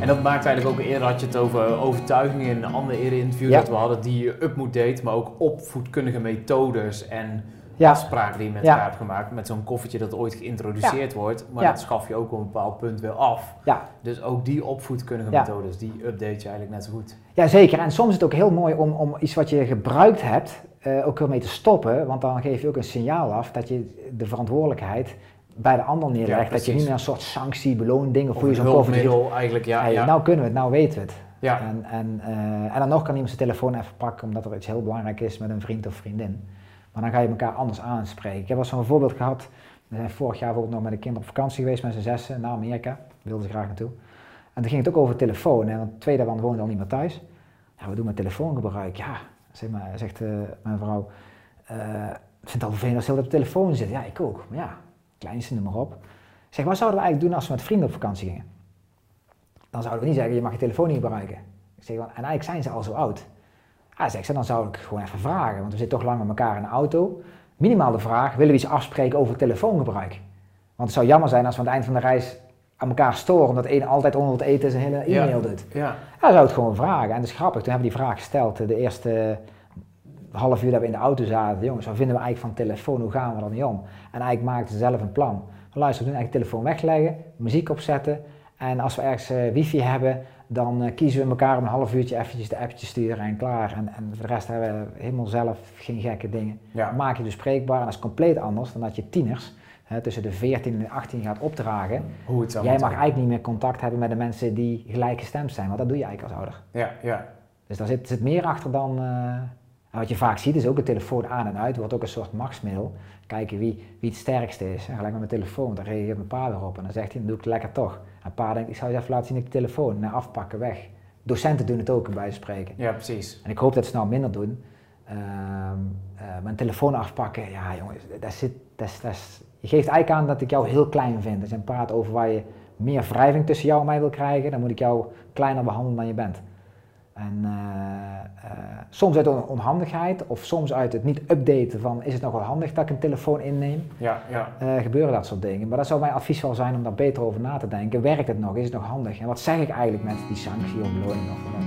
En dat maakt eigenlijk ook eerder had je het over overtuigingen in een ander eerder interview Ja. dat we hadden die je up moet date, maar ook opvoedkundige methodes en Ja. afspraken die je met elkaar hebt gemaakt. Met zo'n koffertje dat ooit geïntroduceerd wordt, maar dat schaf je ook op een bepaald punt weer af. Dus ook die opvoedkundige methodes, die update je eigenlijk net zo goed. Ja, zeker. En soms is het ook heel mooi om, om iets wat je gebruikt hebt, eh, ook weer mee te stoppen. Want dan geef je ook een signaal af dat je de verantwoordelijkheid bij de ander neerlegt. Ja, dat je niet meer een soort sanctie, beloonding of Of hoe je een zo'n hulpmiddel eigenlijk, ja. Hey, ja. Nou kunnen we het, nou weten we het. ja. En, en, eh, en dan nog kan iemand zijn telefoon even pakken omdat er iets heel belangrijk is met een vriend of vriendin. Maar dan ga je elkaar anders aanspreken. Ik heb wel zo'n voorbeeld gehad. We zijn vorig jaar bijvoorbeeld nog met de kinderen op vakantie geweest met z'n zessen naar Amerika. Wilden ze graag naartoe. En toen ging het ook over telefoon. En want twee daarvan woonden al niet meer thuis. Ja, we doen met telefoongebruik. Ja, zeg maar, zegt eh, mijn vrouw. eh ik vind het al vervelend als ze heel op de telefoon zit. Ja, ik ook. Maar ja, kleinste noem maar op. Zeg, wat zouden we eigenlijk doen als we met vrienden op vakantie gingen? Dan zouden we niet zeggen, je mag je telefoon niet gebruiken. Ik zeg, en eigenlijk zijn ze al zo oud. Ja, zegt ze, dan zou ik gewoon even vragen, want we zitten toch lang met elkaar in de auto. Minimaal de vraag, willen we iets afspreken over telefoongebruik? Want het zou jammer zijn als we aan het eind van de reis aan elkaar storen, omdat ene altijd onder het eten zijn hele Ja. e-mail doet. ja. Ja, dan zou ik het gewoon vragen. En dat is grappig, toen hebben we die vraag gesteld, de eerste half uur dat we in de auto zaten. Jongens, wat vinden we eigenlijk van telefoon, hoe gaan we er mee om? En eigenlijk maakten ze zelf een plan. Van, luister, we doen eigenlijk telefoon wegleggen, muziek opzetten. En als we ergens eh, wifi hebben, dan eh, kiezen we elkaar om een half uurtje eventjes de appjes sturen en klaar. En, en voor de rest hebben we helemaal zelf geen gekke dingen. ja. Maak je dus bespreekbaar en dat is compleet anders dan dat je tieners hè, tussen de 14 en de 18 gaat opdragen. Hoe het Jij mag eigenlijk niet meer contact hebben met de mensen die gelijkgestemd zijn, want dat doe je eigenlijk als ouder. Ja, ja. Dus daar zit, zit meer achter dan. eh, en wat je vaak ziet is ook de telefoon aan en uit wordt ook een soort machtsmiddel. Kijken wie, wie het sterkste is. En gelijk met mijn telefoon, daar reageert mijn pa weer op. En dan zegt hij, dan doe ik het lekker toch. En pa denkt, ik zou je even laten zien ik de telefoon. Nou, afpakken, weg. Docenten doen het ook, bij spreken. ja, precies. En ik hoop dat ze het nou minder doen. Ehm eh, mijn telefoon afpakken, ja jongens, dat zit, dat dat je geeft eigenlijk aan dat ik jou heel klein vind. Als je praat over waar je meer wrijving tussen jou en mij wil krijgen, dan moet ik jou kleiner behandelen dan je bent. En eh, soms uit on- onhandigheid of soms uit het niet updaten van is het nog wel handig dat ik een telefoon inneem, Ja, ja. eh, gebeuren dat soort dingen. Maar dat zou mijn advies wel zijn om daar beter over na te denken. Werkt het nog? Is het nog handig? En wat zeg ik eigenlijk met die sanctie of beloning of wat?